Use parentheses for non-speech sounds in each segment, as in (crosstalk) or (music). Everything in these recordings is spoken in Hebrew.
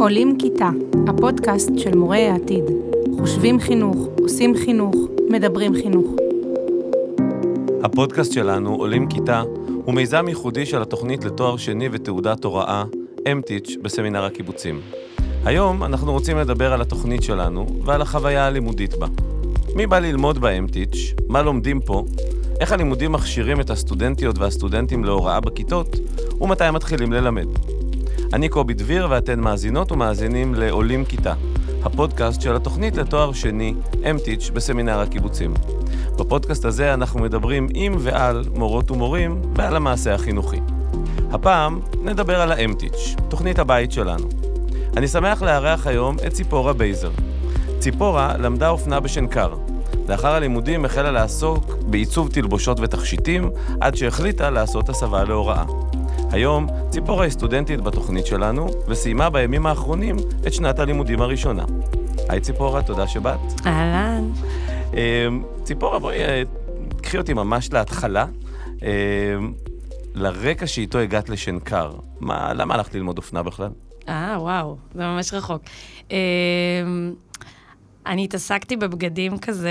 עולים כיתה, הפודקאסט של מורי העתיד. חושבים חינוך, עושים חינוך, מדברים חינוך. הפודקאסט שלנו, עולים כיתה, הוא מיזם ייחודי של התוכנית לתואר שני ותעודת הוראה, אמטיץ', בסמינר הקיבוצים. היום אנחנו רוצים לדבר על התוכנית שלנו ועל החוויה הלימודית בה. מי בא ללמוד באמטיץ', מה לומדים פה, איך הלימודים מכשירים את הסטודנטיות והסטודנטים להוראה בכיתות, ומתי מתחילים ללמד. אני קובי דביר ואתן מאזינות ומאזינים לעולים כיתה, הפודקאסט של התוכנית לתואר שני, M. Teach, בסמינר הקיבוצים. בפודקאסט הזה אנחנו מדברים עם ועל מורות ומורים ועל המעשה החינוכי. הפעם נדבר על ה M. Teach, תוכנית הבית שלנו. אני שמח לארח היום את ציפורה בייזר. ציפורה למדה אופנה בשנקר. לאחר הלימודים החלה לעסוק בעיצוב תלבושות ותכשיטים, עד שהחליטה לעשות הסבה להוראה. היום ציפורה היא סטודנטית בתוכנית שלנו, וסיימה בימים האחרונים את שנת הלימודים הראשונה. היי ציפורה, תודה שבאת. אהלן. אמ, ציפורה, בואי, אה, קחי אותי ממש להתחלה. אמ, לרקע שאיתו הגעת לשנקר, מה, למה הלכת ללמוד אופנה בכלל? אה, וואו, זה ממש רחוק. אה, אני התעסקתי בבגדים כזה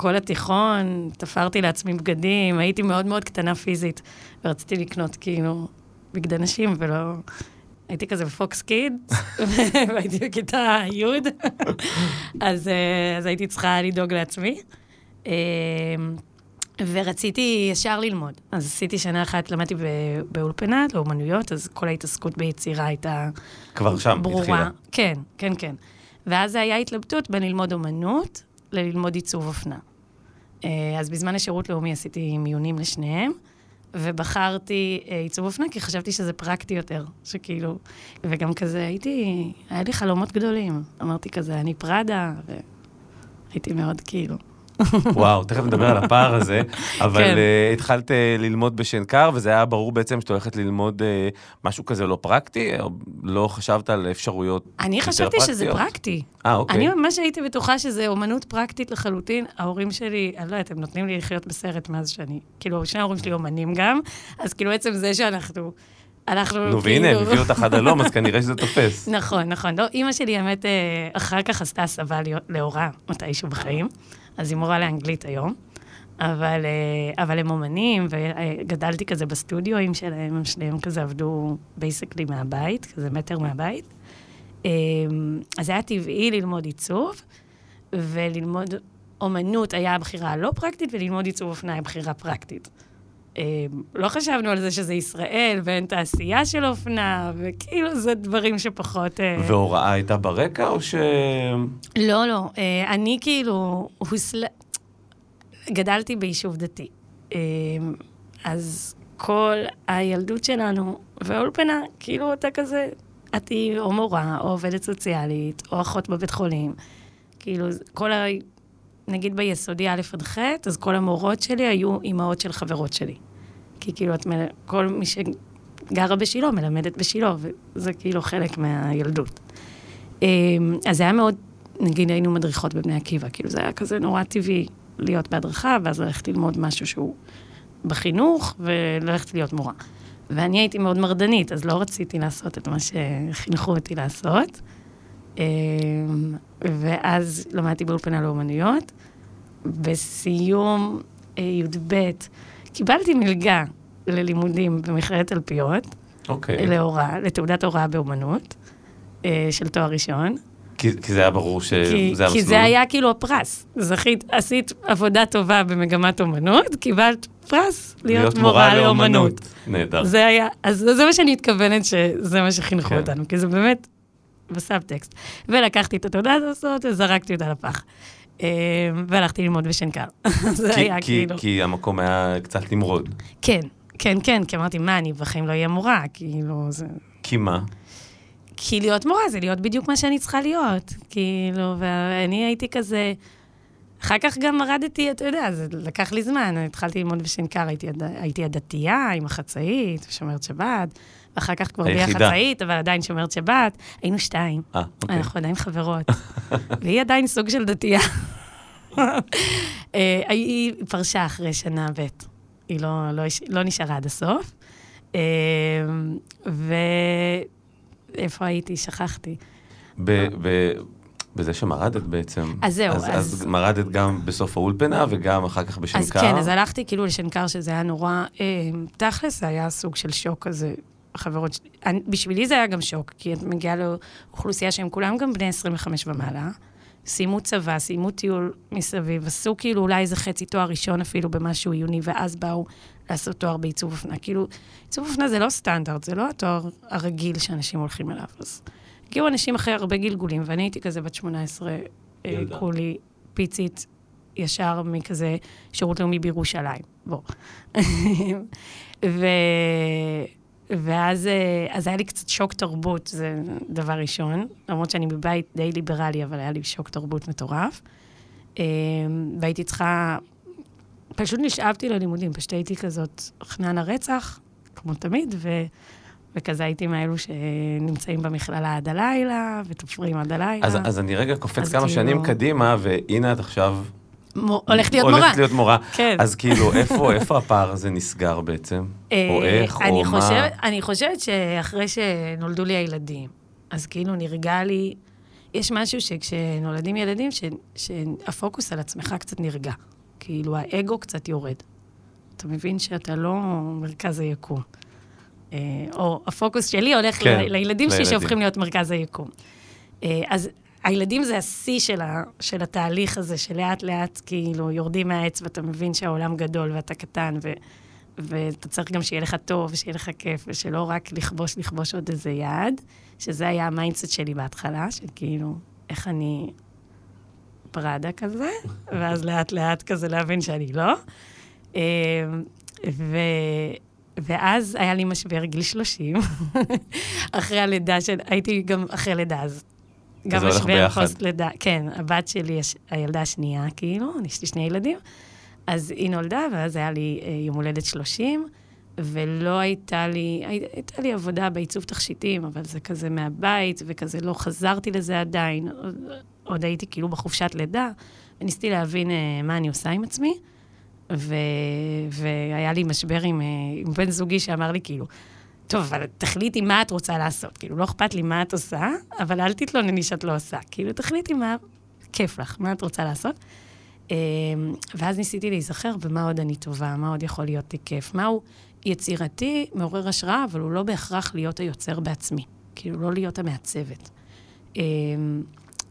כל התיכון, תפרתי לעצמי בגדים, הייתי מאוד מאוד קטנה פיזית, ורציתי לקנות כאילו בגדי נשים, ולא... הייתי כזה בפוקס קיד, (laughs) והייתי בכיתה י', אז, אה, אז הייתי צריכה לדאוג לעצמי. אה, ורציתי ישר ללמוד. אז עשיתי שנה אחת, למדתי באולפנה, לאומנויות, אז כל ההתעסקות ביצירה הייתה כבר שם, ברורה. התחילה. כן, כן, כן. ואז זה היה התלבטות בין ללמוד אומנות לללמוד עיצוב אופנה. אה, אז בזמן השירות לאומי עשיתי מיונים לשניהם, ובחרתי אה, עיצוב אופנה כי חשבתי שזה פרקטי יותר, שכאילו, וגם כזה הייתי, היה לי חלומות גדולים. אמרתי כזה, אני פראדה, והייתי מאוד כאילו... וואו, תכף נדבר על הפער הזה, (laughs) אבל כן. uh, התחלת uh, ללמוד בשנקר, וזה היה ברור בעצם שאת הולכת ללמוד uh, משהו כזה לא פרקטי, או לא חשבת על אפשרויות יותר אני פרקטיות? חשבתי שזה פרקטי. אה, אוקיי. אני ממש הייתי בטוחה שזה אומנות פרקטית לחלוטין. ההורים שלי, אני לא יודעת, הם נותנים לי לחיות בסרט מאז שאני... כאילו, שני ההורים שלי אומנים גם, אז כאילו עצם זה שאנחנו... אנחנו נו, והנה, הם כאילו- הביאו אותך עד הלום, אז כנראה שזה תופס. (laughs) נכון, נכון. לא, אימא שלי, האמת, אחר כך עשתה הסבה להוראה מתישהו בחיים, אז היא מורה לאנגלית היום. אבל, אה, אבל הם אומנים, וגדלתי כזה בסטודיואים שלהם, הם שניהם כזה עבדו basically מהבית, כזה מטר מהבית. אה, אז היה טבעי ללמוד עיצוב, וללמוד אומנות היה הבחירה הלא פרקטית, וללמוד עיצוב אופנה היה בחירה פרקטית. אה, לא חשבנו על זה שזה ישראל, ואין תעשייה של אופנה, וכאילו זה דברים שפחות... אה, והוראה הייתה ברקע, או ש... לא, לא. אה, אני כאילו, הוסל... גדלתי ביישוב דתי. אה, אז כל הילדות שלנו, והאולפנה, כאילו אתה כזה, את היא או מורה, או עובדת סוציאלית, או אחות בבית חולים. כאילו, כל ה... נגיד ביסודי א' עד ח', אז כל המורות שלי היו אימהות של חברות שלי. כי כאילו, את מל... כל מי שגרה בשילה מלמדת בשילה, וזה כאילו חלק מהילדות. אמ, אז זה היה מאוד, נגיד היינו מדריכות בבני עקיבא, כאילו זה היה כזה נורא טבעי להיות בהדרכה, ואז ללכת ללמוד משהו שהוא בחינוך, וללכת להיות מורה. ואני הייתי מאוד מרדנית, אז לא רציתי לעשות את מה שחינכו אותי לעשות. אמ, ואז למדתי באולפנה לאומנויות. בסיום אה, י"ב קיבלתי מלגה ללימודים במכללת תלפיות, אוקיי. להוראה, לתעודת הוראה באומנות, אה, של תואר ראשון. כי כי זה היה ברור כי, שזה המסלול. כי זה היה כאילו הפרס. זכית, עשית עבודה טובה במגמת אומנות, קיבלת פרס להיות, מורה לאומנות. נהדר. זה היה, אז זה מה שאני מתכוונת שזה מה שחינכו כן. אותנו, כי זה באמת בסאבטקסט. ולקחתי את התעודה הזאת וזרקתי אותה לפח. אה, והלכתי ללמוד בשנקר. (laughs) זה כי- היה כי- כאילו... כי המקום היה קצת נמרוד. כן, כן, כן, כי אמרתי, מה, אני בחיים לא אהיה מורה, כאילו, זה... כי מה? כי להיות מורה זה להיות בדיוק מה שאני צריכה להיות. כאילו, ואני הייתי כזה... אחר כך גם מרדתי, אתה יודע, זה לקח לי זמן. התחלתי ללמוד בשנקר, הייתי, הד- הייתי הדתייה עם החצאית, שומרת שבת, ואחר כך כבר היחידה. החצאית, אבל עדיין שומרת שבת. היינו שתיים, אה, אוקיי. אנחנו עדיין חברות. (laughs) והיא עדיין סוג של דתייה. (laughs) אה, היא פרשה אחרי שנה ב', היא לא, לא, לא נשארה עד הסוף. אה, ו... איפה הייתי? שכחתי. ב- ב- בזה שמרדת בעצם. אז זהו, אז, אז- אז מרדת גם בסוף האולפנה וגם אחר כך בשנקר. אז כן, אז הלכתי כאילו לשנקר, שזה היה נורא... אה, תכלס, זה היה סוג של שוק כזה. החברות שלי, אני- בשבילי זה היה גם שוק, כי את מגיעה לאוכלוסייה שהם כולם גם בני 25 ומעלה, סיימו צבא, סיימו טיול מסביב, עשו כאילו אולי איזה חצי תואר ראשון אפילו במשהו עיוני, ואז באו לעשות תואר בעיצוב אופנה. כאילו, עיצוב אופנה זה לא סטנדרט, זה לא התואר הרגיל שאנשים הולכים אליו. אז הגיעו אנשים אחרי הרבה גלגולים, ואני הייתי כזה בת 18, אה, ילדה. כולי פיצית, ישר מכזה שירות לאומי בירושלים. בוא. (laughs) ו... ואז אה, אז היה לי קצת שוק תרבות, זה דבר ראשון, למרות שאני בבית די ליברלי, אבל היה לי שוק תרבות מטורף. אה, והייתי צריכה, פשוט נשאבתי ללימודים, פשוט הייתי כזאת חנן הרצח, כמו תמיד, ו... וכזה הייתי מאלו שנמצאים במכללה עד הלילה, ותופרים עד הלילה. אז, אז אני רגע קופץ כמה כאילו- שנים קדימה, והנה את עכשיו... הולכת להיות מורה. הולכת להיות מורה. כן. אז כאילו, איפה, איפה הפער הזה נסגר בעצם? או אה, איך, אני או מה? חושבת, אני חושבת שאחרי שנולדו לי הילדים, אז כאילו נרגע לי, יש משהו שכשנולדים ילדים, ש, שהפוקוס על עצמך קצת נרגע. כאילו, האגו קצת יורד. אתה מבין שאתה לא מרכז היקום. אה, או הפוקוס שלי הולך כן, כן, לילדים שלי. שהופכים להיות מרכז היקום. אה, אז הילדים זה השיא של, ה, של התהליך הזה, שלאט לאט כאילו יורדים מהעץ ואתה מבין שהעולם גדול ואתה קטן, ו, ואתה צריך גם שיהיה לך טוב, ושיהיה לך כיף, ושלא רק לכבוש, לכבוש עוד איזה יעד, שזה היה ה mindset שלי בהתחלה, של כאילו, איך אני פראדה כזה, ואז לאט לאט כזה להבין שאני לא. אה, ו... ואז היה לי משבר גיל 30, (laughs) אחרי הלידה של... הייתי גם אחרי לידה, אז גם משבר. פוסט לידה. כן, הבת שלי, הילדה השנייה, כאילו, יש לי שני ילדים, אז היא נולדה, ואז היה לי אה, יום הולדת 30, ולא הייתה לי, הי- הייתה לי עבודה בעיצוב תכשיטים, אבל זה כזה מהבית, וכזה לא חזרתי לזה עדיין. עוד, עוד הייתי כאילו בחופשת לידה, וניסיתי להבין אה, מה אני עושה עם עצמי. ו... והיה לי משבר עם, אה, עם בן זוגי שאמר לי, כאילו, טוב, אבל תחליטי מה את רוצה לעשות. כאילו, לא אכפת לי מה את עושה, אבל אל תתלונני שאת לא עושה. כאילו, תחליטי מה כיף לך, מה את רוצה לעשות. אה, ואז ניסיתי להיזכר במה עוד אני טובה, מה עוד יכול להיות לי כיף, מהו יצירתי, מעורר השראה, אבל הוא לא בהכרח להיות היוצר בעצמי. כאילו, לא להיות המעצבת. אה,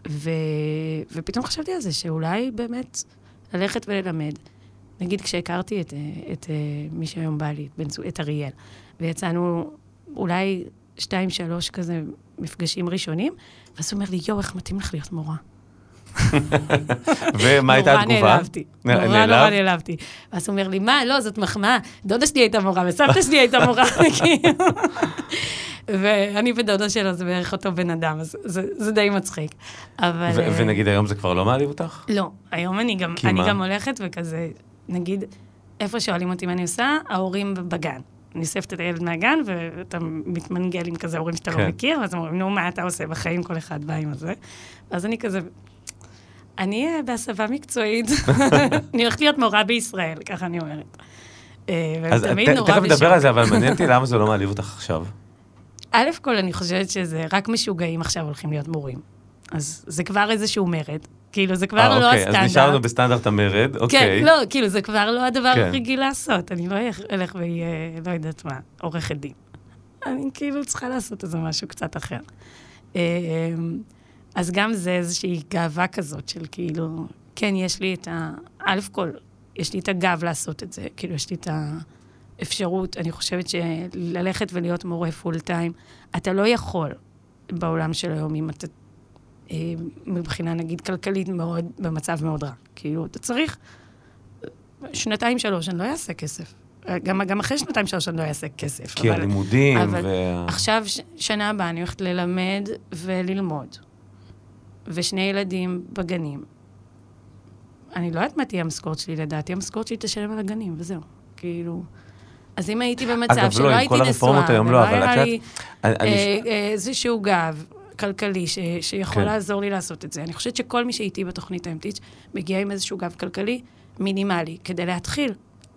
ו... ופתאום חשבתי על זה, שאולי באמת ללכת וללמד. נגיד כשהכרתי את, אה, את אה, מי שהיום בא לי, את, זוג- את אריאל, ויצאנו אולי שתיים, שלוש כזה מפגשים ראשונים, ואז הוא אומר לי, יואו, איך מתאים לך להיות מורה. ומה הייתה התגובה? נורא נעלבתי. נורא? נורא נעלבתי. ואז הוא אומר לי, מה, לא, זאת מחמאה. דודה שלי הייתה מורה, וסבתא שלי הייתה מורה. (laughs) כאילו. ואני ודודה שלו זה בערך אותו בן אדם, אז זה, זה די מצחיק. אבל... ו- אה, ונגיד היום זה כבר לא מעליב אותך? לא, היום אני? גם הולכת וכזה, נגיד, איפה שואלים אותי מה אני עושה, ההורים בגן. אני אוספת את הילד מהגן, ואתה מתמנגל עם כזה הורים שאתה כן. לא מכיר, ואז אומרים, נו, מה אתה עושה בחיים? כל אחד בא עם הזה. ואז אני כזה, אני אה, בהסבה מקצועית, (laughs) אני הולכת להיות מורה בישראל, ככה אני אומרת. אה, אז תכף נדבר. על זה, אבל מעניין אותי (laughs) למה זה לא מעליב אותך עכשיו. א' כל, אני חושבת שזה רק משוגעים עכשיו הולכים להיות מורים. אז זה כבר איזשהו מרד. כאילו, זה כבר אה, לא אוקיי, הסטנדרט. אז נשארנו בסטנדרט המרד, אוקיי. כן, לא, כאילו, זה כבר לא הדבר כן. הרגיל לעשות. אני לא אלך- ואהיה, לא יודעת מה, עורכת דין. אני כאילו צריכה לעשות איזה משהו קצת אחר. אמ, אז גם זה איזושהי גאווה כזאת של כאילו, כן, יש לי את ה... א' כל, יש לי את הגב לעשות את זה, כאילו, יש לי את האפשרות, אני חושבת שללכת ולהיות מורה פול טיים, אתה לא יכול בעולם של היום, אם אתה אה, מבחינה, נגיד, כלכלית מאוד, במצב מאוד רע. כאילו, אתה צריך שנתיים, שלוש, אני לא אעשה כסף. גם, גם אחרי שנתיים, שלוש, אני לא אעשה כסף. כי אבל- הלימודים אבל וה... עכשיו, ש- שנה הבאה, אני הולכת ללמד וללמוד. ושני ילדים בגנים. אני לא יודעת מה תהיה המשכורת שלי, לדעתי המשכורת שלי תשלם על הגנים, וזהו. כאילו... אז אם הייתי במצב אגב, שלא לא, עם הייתי כל הרפורמות נשואה, היום לא, ולא אבל את היה יודעת, לי אה, אה, איזשהו גב כלכלי ש, שיכול כן. לעזור לי לעשות את זה. אני חושבת שכל מי שאיתי בתוכנית האמתית מגיע עם איזשהו גב כלכלי מינימלי, כדי להתחיל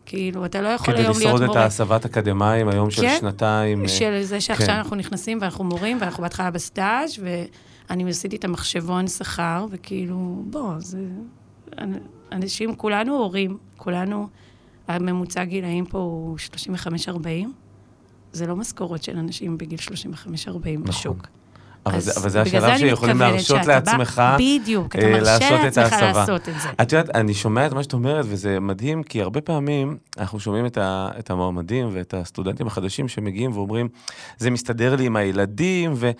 כאילו, אתה לא יכול כדי היום להיות לשרוד מורה. את ההסבת אקדמאים היום של כן, שנתיים. אה, של זה שעכשיו כן. אנחנו נכנסים ואנחנו מורים, ואנחנו בהתחלה בסטאז', ואני עשיתי את המחשבון שכר, וכאילו, בוא, זה... אנשים, כולנו הורים, כולנו, הממוצע גילאים פה הוא 35-40. זה לא משכורות של אנשים בגיל 35-40 בשוק. אבל אז זה, אבל זה השלב שיכולים להרשות שאתה בא- לעצמך בדיוק, אתה אה, מרשה לעשות את לעצמך ההסבה. לעשות את זה. את יודעת, אני שומע את מה שאת אומרת, וזה מדהים, כי הרבה פעמים אנחנו שומעים את, ה, את המועמדים ואת הסטודנטים החדשים שמגיעים ואומרים, זה מסתדר לי עם הילדים, ו,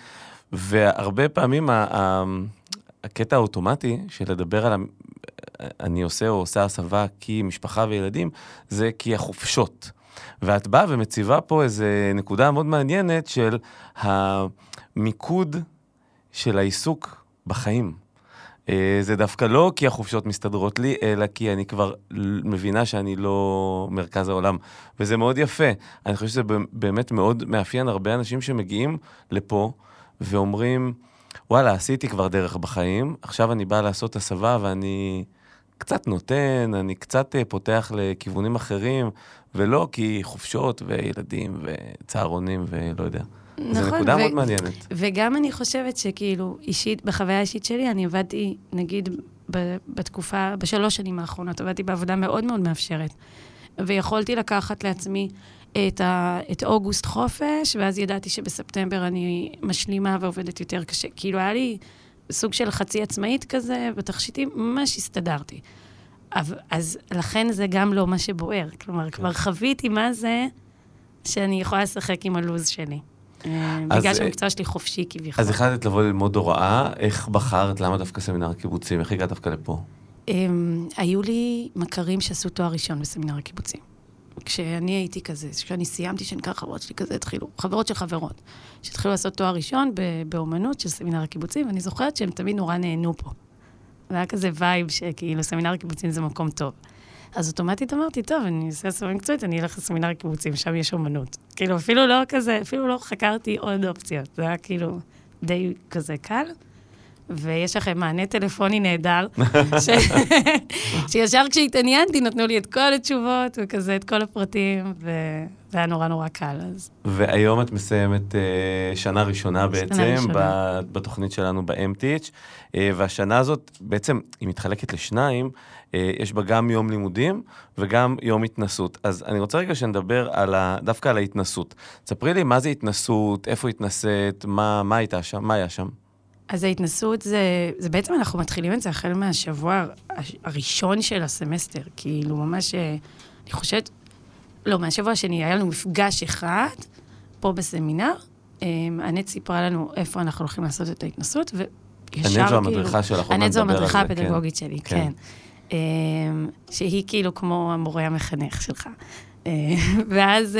והרבה פעמים ה, ה, הקטע האוטומטי של לדבר על ה... אני עושה או עושה הסבה כי משפחה וילדים, זה כי החופשות. ואת באה ומציבה פה איזו נקודה מאוד מעניינת של המיקוד של העיסוק בחיים. אה, זה דווקא לא כי החופשות מסתדרות לי, אלא כי אני כבר מבינה שאני לא מרכז העולם. וזה מאוד יפה. אני חושב שזה באמת מאוד מאפיין הרבה אנשים שמגיעים לפה ואומרים, וואלה, עשיתי כבר דרך בחיים, עכשיו אני בא לעשות הסבה ואני קצת נותן, אני קצת אה, פותח לכיוונים אחרים, ולא כי חופשות וילדים וצהרונים ולא יודע. זו נכון, נקודה ו- מאוד מעניינת. וגם אני חושבת שכאילו, אישית, בחוויה האישית שלי, אני עבדתי, נגיד, ב- בתקופה, בשלוש שנים האחרונות, עבדתי בעבודה מאוד מאוד מאפשרת. ויכולתי לקחת לעצמי את, ה, את אוגוסט חופש, ואז ידעתי שבספטמבר אני משלימה ועובדת יותר קשה. כאילו, היה לי סוג של חצי עצמאית כזה, בתכשיטים, ממש הסתדרתי. אבל- אז לכן זה גם לא מה שבוער. כלומר, כבר חוויתי מה זה שאני יכולה לשחק עם הלו"ז שלי. אה, אז, בגלל אה, שהמקצוע שלי חופשי כביכול. אז החלטת לבוא ללמוד הוראה, איך בחרת, למה דווקא סמינר הקיבוצים, איך הגעת דווקא לפה? הם, היו לי מכרים שעשו תואר ראשון בסמינר הקיבוצים. כשאני הייתי כזה, כשאני סיימתי, שנקרא חברות שלי כזה, התחילו, חברות של חברות, שהתחילו לעשות תואר ראשון באומנות של סמינר הקיבוצים, ואני זוכרת שהם תמיד נורא נהנו פה. והיה כזה vibe שכאילו סמינר הקיבוצים זה מקום טוב. אז אוטומטית אמרתי, טוב, אני אעשה הסבה מקצועית, אני אלך לסמינר הקיבוצים, שם יש אומנות. כאילו, אפילו לא כזה, אפילו לא חקרתי עוד אופציות. זה היה כאילו די כזה קל. ויש לכם מענה טלפוני נהדר, ש... (laughs) שישר כשהתעניינתי נתנו לי את כל התשובות וכזה את כל הפרטים, וזה היה נורא נורא קל, אז והיום את מסיימת אה, שנה ראשונה בעצם, ראשונה. בתוכנית שלנו ב-MTH, אה, והשנה הזאת בעצם, היא מתחלקת לשניים, אה, יש בה גם יום לימודים וגם יום התנסות. אז אני רוצה רגע שנדבר על ה, דווקא על ההתנסות. תספרי לי מה זה התנסות, איפה התנסית, מה, מה הייתה שם, מה היה שם? אז ההתנסות זה, זה בעצם, אנחנו מתחילים את זה החל מהשבוע הש- הראשון של הסמסטר, כאילו ממש, אה, אני חושבת, לא, מהשבוע השני, היה לנו מפגש אחד פה בסמינר, אה, ענת סיפרה לנו איפה אנחנו הולכים לעשות את ההתנסות, וישר כאילו... ענת זו המדריכה שלך, ענת זו המדריכה כן. הפדגוגית שלי, כן. כן. אה, שהיא כאילו כמו המורה המחנך שלך. (laughs) ואז...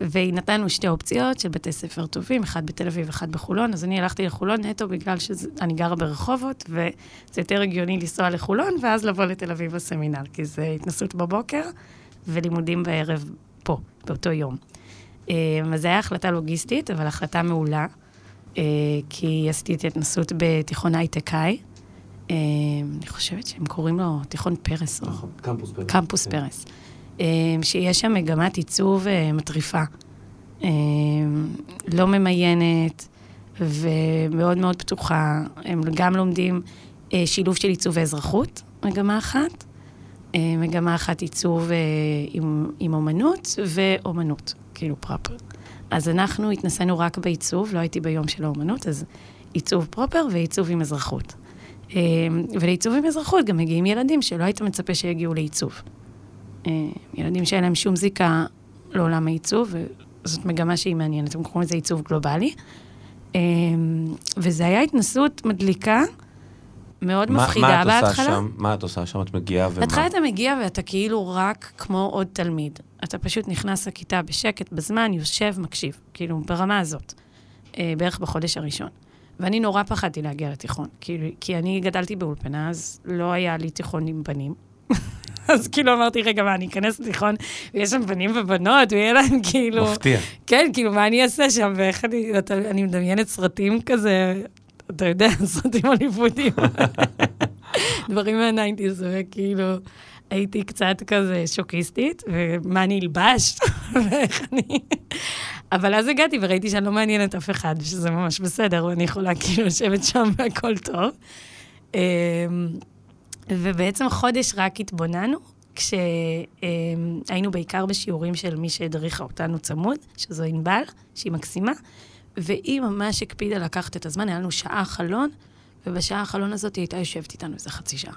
והיא נתנו שתי אופציות של בתי ספר טובים, אחד בתל אביב, אחד בחולון, אז אני הלכתי לחולון נטו בגלל שאני גרה ברחובות, וזה יותר הגיוני לנסוע לחולון, ואז לבוא לתל אביב בסמינר, כי זה התנסות בבוקר ולימודים בערב פה, באותו יום. אה, אז זו הייתה החלטה לוגיסטית, אבל החלטה מעולה, אה, כי עשיתי את ההתנסות בתיכון הייטקאי. אה, אני חושבת שהם קוראים לו תיכון פרס, או קמפוס פרס. קמפוס פרס, אה, שיש שם מגמת עיצוב אה, מטריפה. אה, לא ממיינת ומאוד מאוד פתוחה. הם גם לומדים אה, שילוב של עיצוב ואזרחות, מגמה אחת. אה, מגמה אחת עיצוב עם, עם אומנות ואומנות, כאילו פרופר. אז אנחנו התנסינו רק בעיצוב, לא הייתי ביום של האומנות, אז עיצוב פרופר ועיצוב עם אזרחות. אה, ולעיצוב עם אזרחות גם מגיעים ילדים שלא היית מצפה שיגיעו לעיצוב. אה, ילדים שאין להם שום זיקה לעולם העיצוב, וזאת מגמה שהיא מעניינת, הם קוראים לזה עיצוב גלובלי. אה, וזה היה התנסות מדליקה, מאוד מה- מפחידה מה בהתחלה. שם? מה את עושה שם? את מגיעה ומה? בהתחלה אתה מגיע ואתה כאילו רק כמו עוד תלמיד. אתה פשוט נכנס לכיתה בשקט, בזמן, יושב, מקשיב. כאילו, ברמה הזאת. אה, בערך בחודש הראשון. ואני נורא פחדתי להגיע לתיכון. כאילו, כי אני גדלתי באולפנה, אז לא היה לי תיכון עם בנים. (laughs) אז כאילו אמרתי, רגע, מה, אני אכנס לתיכון, ויש שם בנים ובנות, ויהיה להם כאילו... מפתיע. כן, כאילו, מה אני אעשה שם, ואיך אני... אתה, אני מדמיינת סרטים כזה, אתה יודע, (laughs) סרטים הוליוודיים. (laughs) דברים מהניינטיז, וכאילו... הייתי קצת כזה שוקיסטית, ומה אני אלבש, (laughs) ואיך אני... אבל אז הגעתי וראיתי שאני לא מעניינת אף אחד, ושזה ממש בסדר, ואני יכולה כאילו לשבת שם והכל טוב. ובעצם חודש רק התבוננו, כשהיינו בעיקר בשיעורים של מי שהדריכה אותנו צמוד, שזו ענבל, שהיא מקסימה, והיא ממש הקפידה לקחת את הזמן, היה לנו שעה חלון, ובשעה החלון הזאת היא הייתה יושבת איתנו איזה חצי שעה.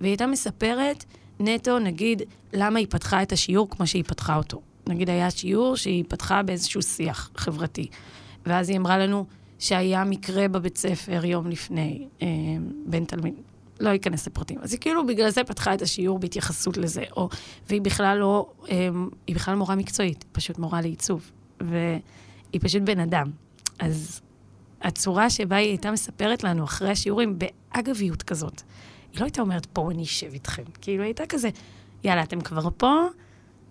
והיא הייתה מספרת נטו, נגיד, למה היא פתחה את השיעור כמו שהיא פתחה אותו. נגיד היה שיעור שהיא פתחה באיזשהו שיח חברתי. ואז היא אמרה לנו שהיה מקרה בבית ספר יום לפני, אה, בין תלמיד, לא אכנס לפרטים. אז היא כאילו בגלל זה פתחה את השיעור בהתייחסות לזה, או, והיא בכלל לא, אה, היא בכלל מורה מקצועית, פשוט מורה לעיצוב. והיא פשוט בן אדם. אז הצורה שבה היא הייתה מספרת לנו אחרי השיעורים, באגביות כזאת, היא לא הייתה אומרת, פה אני אשב איתכם. כאילו, היא הייתה כזה, יאללה, אתם כבר פה,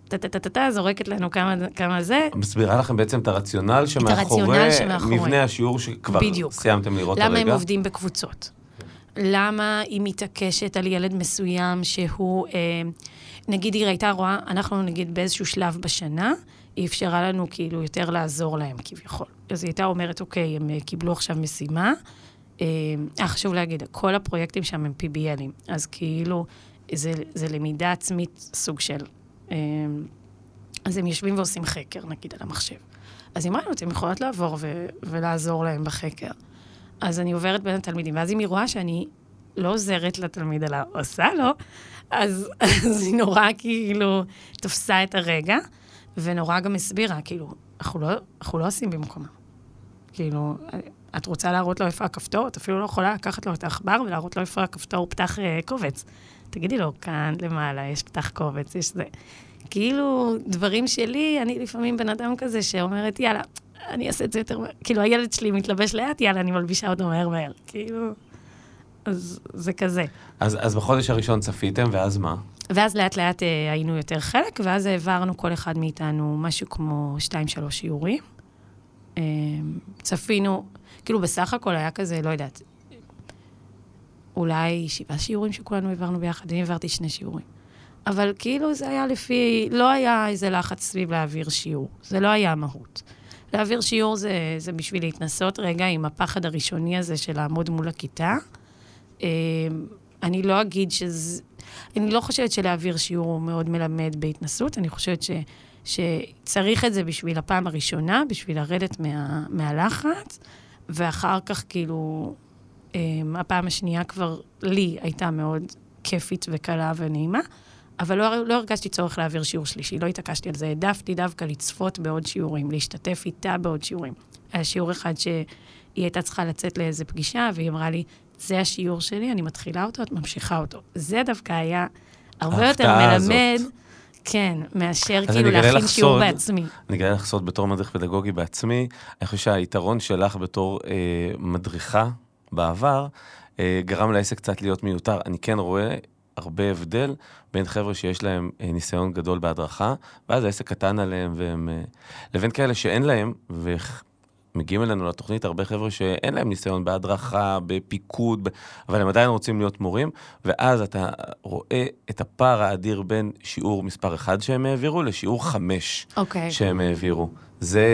טה-טה-טה-טה, זורקת לנו כמה, כמה זה. מסבירה לכם בעצם את הרציונל שמאחורי מבנה השיעור שכבר בדיוק. סיימתם לראות הרגע. למה הם עובדים בקבוצות? למה היא מתעקשת על ילד מסוים שהוא, אה, נגיד היא הייתה רואה, אנחנו נגיד באיזשהו שלב בשנה, היא אפשרה לנו כאילו יותר לעזור להם כביכול. אז היא הייתה אומרת, אוקיי, הם אה, קיבלו עכשיו משימה. אה, אה, חשוב להגיד, כל הפרויקטים שם הם PBLים, אז כאילו, זה, זה למידה עצמית סוג של... אה, אז הם יושבים ועושים חקר, נגיד, על המחשב. אז היא אמרה לנו, אתם יכולות לעבור ו- ולעזור להם בחקר. אז אני עוברת בין התלמידים, ואז אם היא רואה שאני לא עוזרת לתלמיד, אלא עושה לו, אז, (laughs) אז היא נורא כאילו תפסה את הרגע, ונורא גם הסבירה, כאילו, אנחנו לא, אנחנו לא עושים במקומה. כאילו, את רוצה להראות לו איפה הכפתור? את אפילו לא יכולה לקחת לו את העכבר ולהראות לו איפה הכפתור פתח uh, קובץ. תגידי לו, כאן למעלה יש פתח קובץ, יש זה. כאילו, דברים שלי, אני לפעמים בן אדם כזה שאומרת, יאללה, אני אעשה את זה יותר מהר. כאילו, הילד שלי מתלבש לאט, יאללה, אני מלבישה אותו מהר מהר. כאילו, אז זה כזה. אז, אז בחודש הראשון צפיתם, ואז מה? ואז לאט לאט אה, היינו יותר חלק, ואז העברנו כל אחד מאיתנו משהו כמו שתיים, שלוש שיעורים. אה, צפינו, כאילו בסך הכל היה כזה, לא יודעת, אולי שבעה שיעורים שכולנו העברנו ביחד, אני העברתי שני שיעורים. אבל כאילו זה היה לפי, לא היה איזה לחץ סביב להעביר שיעור, זה לא היה המהות. להעביר שיעור זה, זה בשביל להתנסות רגע עם הפחד הראשוני הזה של לעמוד מול הכיתה. אה, אני לא אגיד שזה... אני לא חושבת שלהעביר שיעור הוא מאוד מלמד בהתנסות, אני חושבת ש, שצריך את זה בשביל הפעם הראשונה, בשביל לרדת מה, מהלחץ, ואחר כך כאילו, אה, הפעם השנייה כבר לי הייתה מאוד כיפית וקלה ונעימה. אבל לא, לא הרגשתי צורך להעביר שיעור שלישי, לא התעקשתי על זה. העדפתי דווקא לצפות בעוד שיעורים, להשתתף איתה בעוד שיעורים. היה שיעור אחד שהיא הייתה צריכה לצאת לאיזה פגישה, והיא אמרה לי, זה השיעור שלי, אני מתחילה אותו, את ממשיכה אותו. זה דווקא היה הרבה יותר מלמד. הזאת. כן, מאשר כאילו להכין שיעור בעצמי. אני אגלה לך סוד בתור מדריך פדגוגי בעצמי, אני חושב שהיתרון שלך בתור אה, מדריכה בעבר, אה, גרם לעסק קצת להיות מיותר. אני כן רואה הרבה הבדל בין חבר'ה שיש להם אה, ניסיון גדול בהדרכה, ואז העסק קטן עליהם, והם, אה, לבין כאלה שאין להם, ומגיעים אלינו לתוכנית הרבה חבר'ה שאין להם ניסיון בהדרכה, בפיקוד, אבל הם עדיין רוצים להיות מורים, ואז אתה רואה את הפער האדיר בין שיעור מספר 1 שהם העבירו לשיעור 5 okay. אוקיי. שהם העבירו. זה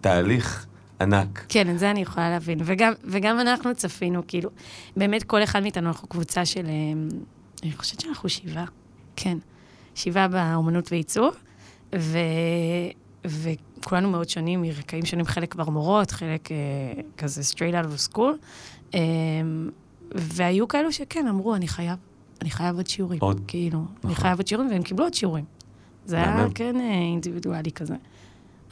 תהליך. ענק. כן, את זה אני יכולה להבין. וגם, וגם אנחנו צפינו, כאילו, באמת כל אחד מאיתנו, אנחנו קבוצה של אה, אני חושבת שאנחנו שבעה, כן. שבעה באומנות ועיצוב, ו... וכולנו מאוד שונים, מרקעים שונים, חלק כבר מורות, חלק אה, כזה straight out of school. אה, והיו כאלו שכן, אמרו, אני חייב, אני חייב עוד שיעורים. עוד? כאילו, נכון. אני חייב עוד שיעורים, והם קיבלו עוד שיעורים. זה היה כן אה, אינדיבידואלי כזה.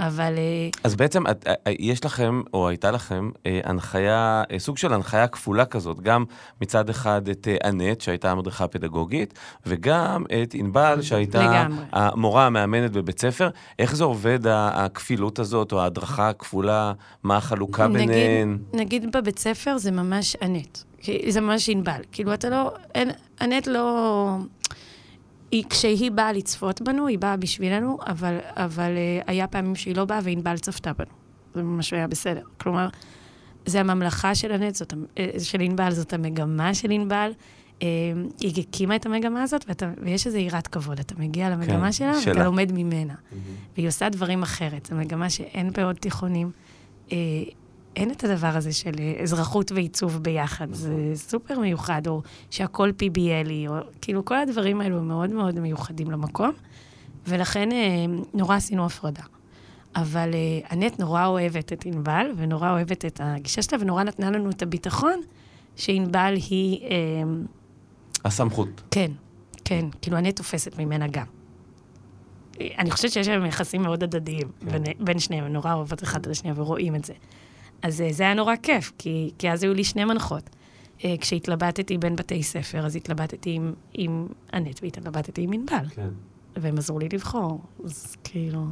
אבל... אה, אז בעצם את, אה, אה, יש לכם, או הייתה לכם, הנחיה, סוג של הנחיה כפולה כזאת, גם מצד אחד את אנט, שהייתה המדריכה הפדגוגית, וגם את ענבל, שהייתה לגמרי. המורה המאמנת בבית ספר. איך זה עובד, הכפילות הזאת, או ההדרכה הכפולה, מה החלוקה נגיד, ביניהן? נגיד בבית ספר זה ממש אנט. זה ממש ענבל. כאילו, אתה לא... אנט לא... היא, כשהיא באה לצפות בנו, היא באה בשבילנו, אבל, אבל uh, היה פעמים שהיא לא באה וענבל צפתה בנו. זה ממש היה בסדר. כלומר, זה הממלכה של הנט, זאת, אה, של ענבל, זאת המגמה של ענבל. אה, היא הקימה את המגמה הזאת, ואתה, ויש איזו יראת כבוד. אתה מגיע למגמה כן, שלה, שלה. ואתה לומד ממנה. והיא עושה דברים אחרת. זו מגמה שאין בעוד תיכונים. אין את הדבר הזה של אה, אזרחות ועיצוב ביחד. נכון. זה סופר מיוחד, או שהכל PBLי, או כאילו כל הדברים האלו מאוד מאוד מיוחדים למקום, ולכן אה, נורא עשינו הפרדה. אבל אה, אנט נורא אוהבת את ענבל, ונורא אוהבת את הגישה שלה, ונורא נתנה לנו את הביטחון שענבל היא... אה, הסמכות. כן, כן, כאילו אני תופסת ממנה גם. אני חושבת שיש להם יחסים מאוד הדדיים בין, בין שניהם, הם נורא אוהבות אחד את השנייה ורואים את זה. אז אה, זה היה נורא כיף, כי, כי אז היו לי שני מנחות. אה, כשהתלבטתי בין בתי ספר, אז התלבטתי עם, עם אנט והתלבטתי עם ענבל, כן. והם עזרו לי לבחור, אז כאילו...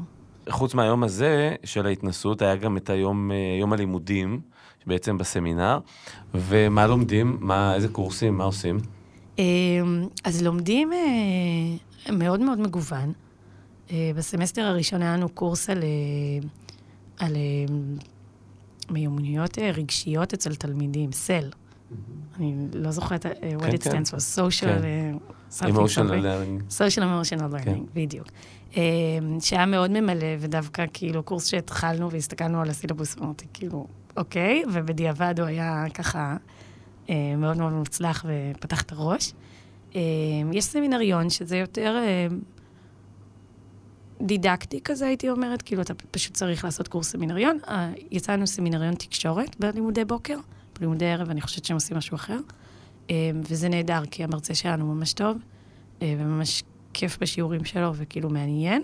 חוץ מהיום הזה של ההתנסות, היה גם את היום, אה, יום הלימודים, בעצם בסמינר. ומה לומדים? מה, איזה קורסים? מה עושים? אז לומדים מאוד מאוד מגוון. בסמסטר הראשון היה לנו קורס על, על מיומנויות אה, רגשיות אצל תלמידים, סל. אני לא זוכרת אה, what כן, it כן. stands for, social... כן. אה, Emotional something. learning. social emotional learning. בדיוק. אה, שהיה מאוד ממלא, ודווקא כאילו קורס שהתחלנו והסתכלנו על הסילבוס, אמרתי כאילו, אוקיי, ובדיעבד הוא היה ככה אה, מאוד מאוד מוצלח ופתח את הראש. אה, יש סמינריון שזה יותר אה, דידקטי כזה, הייתי אומרת, כאילו אתה פשוט צריך לעשות קורס סמינריון. אה, יצא לנו סמינריון תקשורת בלימודי בוקר, בלימודי ערב אני חושבת שהם עושים משהו אחר. אה, וזה נהדר, כי המרצה שלנו ממש טוב, אה, וממש כיף בשיעורים שלו, וכאילו מעניין,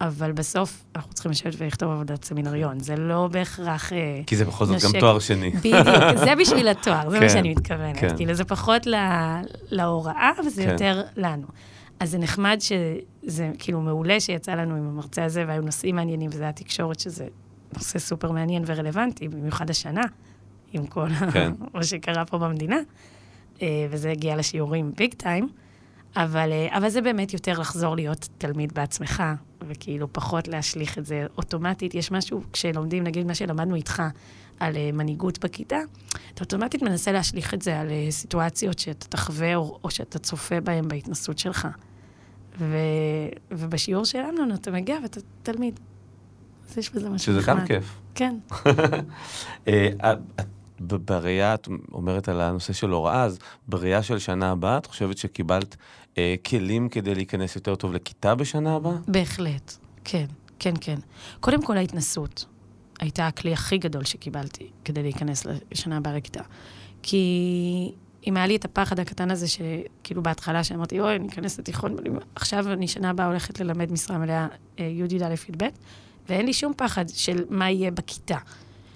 אבל בסוף אנחנו צריכים לשבת ולכתוב עבודת סמינריון. זה לא בהכרח... כי זה בכל זאת גם. תואר שני. בדיוק, זה בשביל התואר, זה כן, מה שאני מתכוונת. כן. כאילו, זה פחות ל- להוראה, וזה כן. יותר לנו. אז זה נחמד שזה כאילו מעולה שיצא לנו עם המרצה הזה, והיו נושאים מעניינים, וזה היה תקשורת, שזה נושא סופר מעניין ורלוונטי, במיוחד השנה, עם כל כן. (laughs) מה שקרה פה במדינה. אה, וזה הגיע לשיעורים ביג טיים, אבל, אה, אבל זה באמת יותר לחזור להיות תלמיד בעצמך, וכאילו פחות להשליך את זה אוטומטית. יש משהו, כשלומדים, נגיד מה שלמדנו איתך על אה, מנהיגות בכיתה, אתה אוטומטית מנסה להשליך את זה על אה, סיטואציות שאתה תחווה או, או שאתה צופה בהן בהתנסות שלך. ו, ובשיעור שלנו, אתה מגיע ואתה תלמיד. אז יש בזה משהו שזה גם נחמד. כיף. כן. (laughs) אה, בראייה, את אומרת על הנושא של הוראה, אז בראייה של שנה הבאה, את חושבת שקיבלת אה, כלים כדי להיכנס יותר טוב לכיתה בשנה הבאה? בהחלט, כן, כן, כן. קודם כל, ההתנסות הייתה הכלי הכי גדול שקיבלתי כדי להיכנס לשנה הבאה לכיתה. כי אם היה לי את הפחד הקטן הזה, שכאילו בהתחלה שאמרתי, אוי, אני אכנס לתיכון, עכשיו אני שנה הבאה הולכת ללמד משרה מלאה אה, י"א י"ב, ואין לי שום פחד של מה יהיה בכיתה.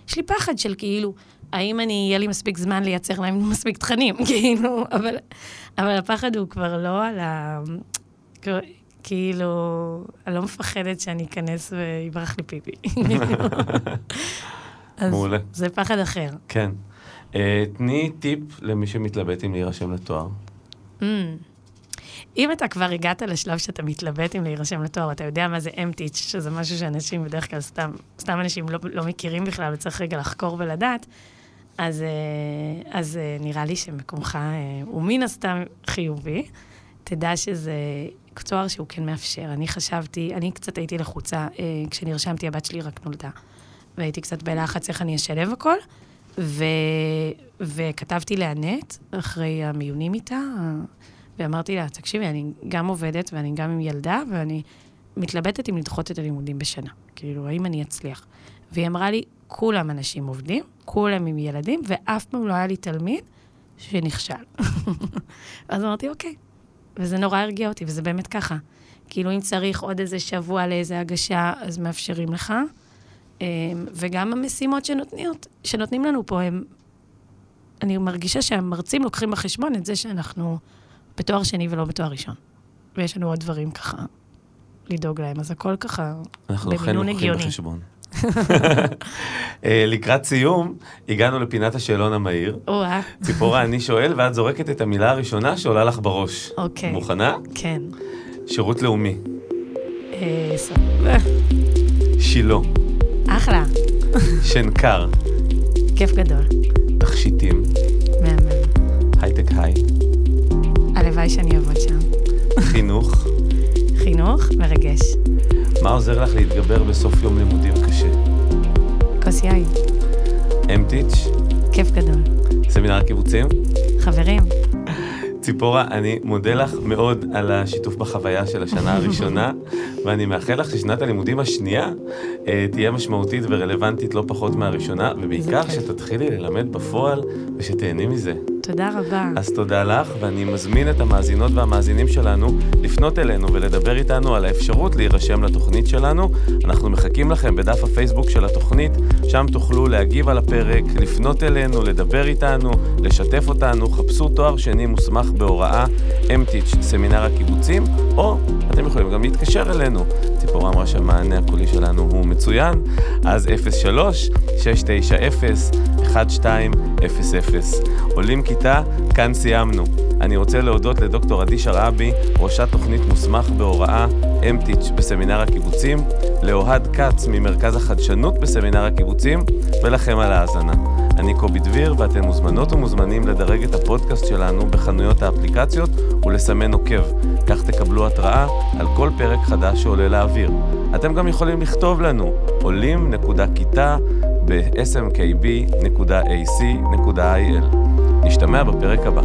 יש לי פחד של כאילו, האם אני, יהיה לי מספיק זמן לייצר להם (laughs) מספיק תכנים, (laughs) כאילו, אבל, אבל הפחד הוא כבר לא על ה... כאילו, אני לא מפחדת שאני אכנס ויברח לי פיפי. (laughs) אז מעולה. זה פחד אחר. כן. אה, תני טיפ למי שמתלבט אם להירשם לתואר. Mm. אם אתה כבר הגעת לשלב שאתה מתלבט אם להירשם לתואר, אתה יודע מה זה אמטיץ', שזה משהו שאנשים בדרך כלל סתם, סתם אנשים לא, לא מכירים בכלל, וצריך רגע לחקור ולדעת, אז, אה, אז אה, נראה לי שמקומך אה, הוא מן הסתם חיובי. תדע שזה תואר שהוא כן מאפשר. אני חשבתי, אני קצת הייתי לחוצה, אה, כשנרשמתי, הבת שלי רק נולדה. והייתי קצת בלחץ איך אני אשלב הכל, ו... וכתבתי לענת אחרי המיונים איתה, ואמרתי לה, תקשיבי, אני גם עובדת ואני גם עם ילדה, ואני מתלבטת אם לדחות את הלימודים בשנה. כאילו, האם אני אצליח? והיא אמרה לי, כולם אנשים עובדים, כולם עם ילדים, ואף פעם לא היה לי תלמיד שנכשל. (laughs) אז אמרתי, אוקיי. וזה נורא הרגיע אותי, וזה באמת ככה. כאילו, אם צריך עוד איזה שבוע לאיזה הגשה, אז מאפשרים לך. אמ, וגם המשימות שנותניות, שנותנים לנו פה, הם... אני מרגישה שהמרצים לוקחים בחשבון את זה שאנחנו בתואר שני ולא בתואר ראשון. ויש לנו עוד דברים ככה לדאוג להם, אז הכל ככה במינון הגיוני. אה, לקראת סיום, הגענו לפינת השאלון המהיר. ציפורה, אני שואל, ואת זורקת את המילה הראשונה שעולה לך בראש. אוקיי. מוכנה? כן. שירות לאומי. אה. שילה. אחלה, שנקר. כיף גדול. תכשיטים. מהמם. הייטק היי. הלוואי שאני אעבוד שם. חינוך. חינוך מרגש. מה עוזר לך להתגבר בסוף יום לימודים קשה? כוס יין. אמטיץ', כיף גדול. סמינר הקיבוצים. חברים, ציפורה, אני מודה לך מאוד על השיתוף בחוויה של השנה הראשונה, (laughs) ואני מאחל לך ששנת הלימודים השנייה תהיה משמעותית ורלוונטית לא פחות מהראשונה, ובעיקר. שתתחילי ללמד בפועל ושתהני מזה. תודה רבה. אז תודה לך, ואני מזמין את המאזינות והמאזינים שלנו לפנות אלינו ולדבר איתנו על האפשרות להירשם לתוכנית שלנו. אנחנו מחכים לכם בדף הפייסבוק של התוכנית, שם תוכלו להגיב על הפרק, לפנות אלינו, לדבר איתנו, לשתף אותנו, חפשו תואר שני מוסמך בהוראה, אמטיץ', סמינר הקיבוצים, או אתם יכולים גם להתקשר אלינו. ציפורה אמרה שהמענה הקולי שלנו הוא מצוין, אז 03-690-1200. עולים כיתה, כאן סיימנו. אני רוצה להודות לדוקטור עדי שרעבי, ראשת תוכנית מוסמך בהוראה, אמטיץ' בסמינר הקיבוצים, לאוהד כץ ממרכז החדשנות בסמינר הקיבוצים, ולכם על ההאזנה. אני קובי דביר, ואתם מוזמנות ומוזמנים לדרג את הפודקאסט שלנו בחנויות האפליקציות ולסמן עוקב. כך תקבלו התראה על כל פרק חדש שעולה לאוויר. אתם גם יכולים לכתוב לנו עולים.כיתה ב-smkb.ac.il. נשתמע בפרק הבא.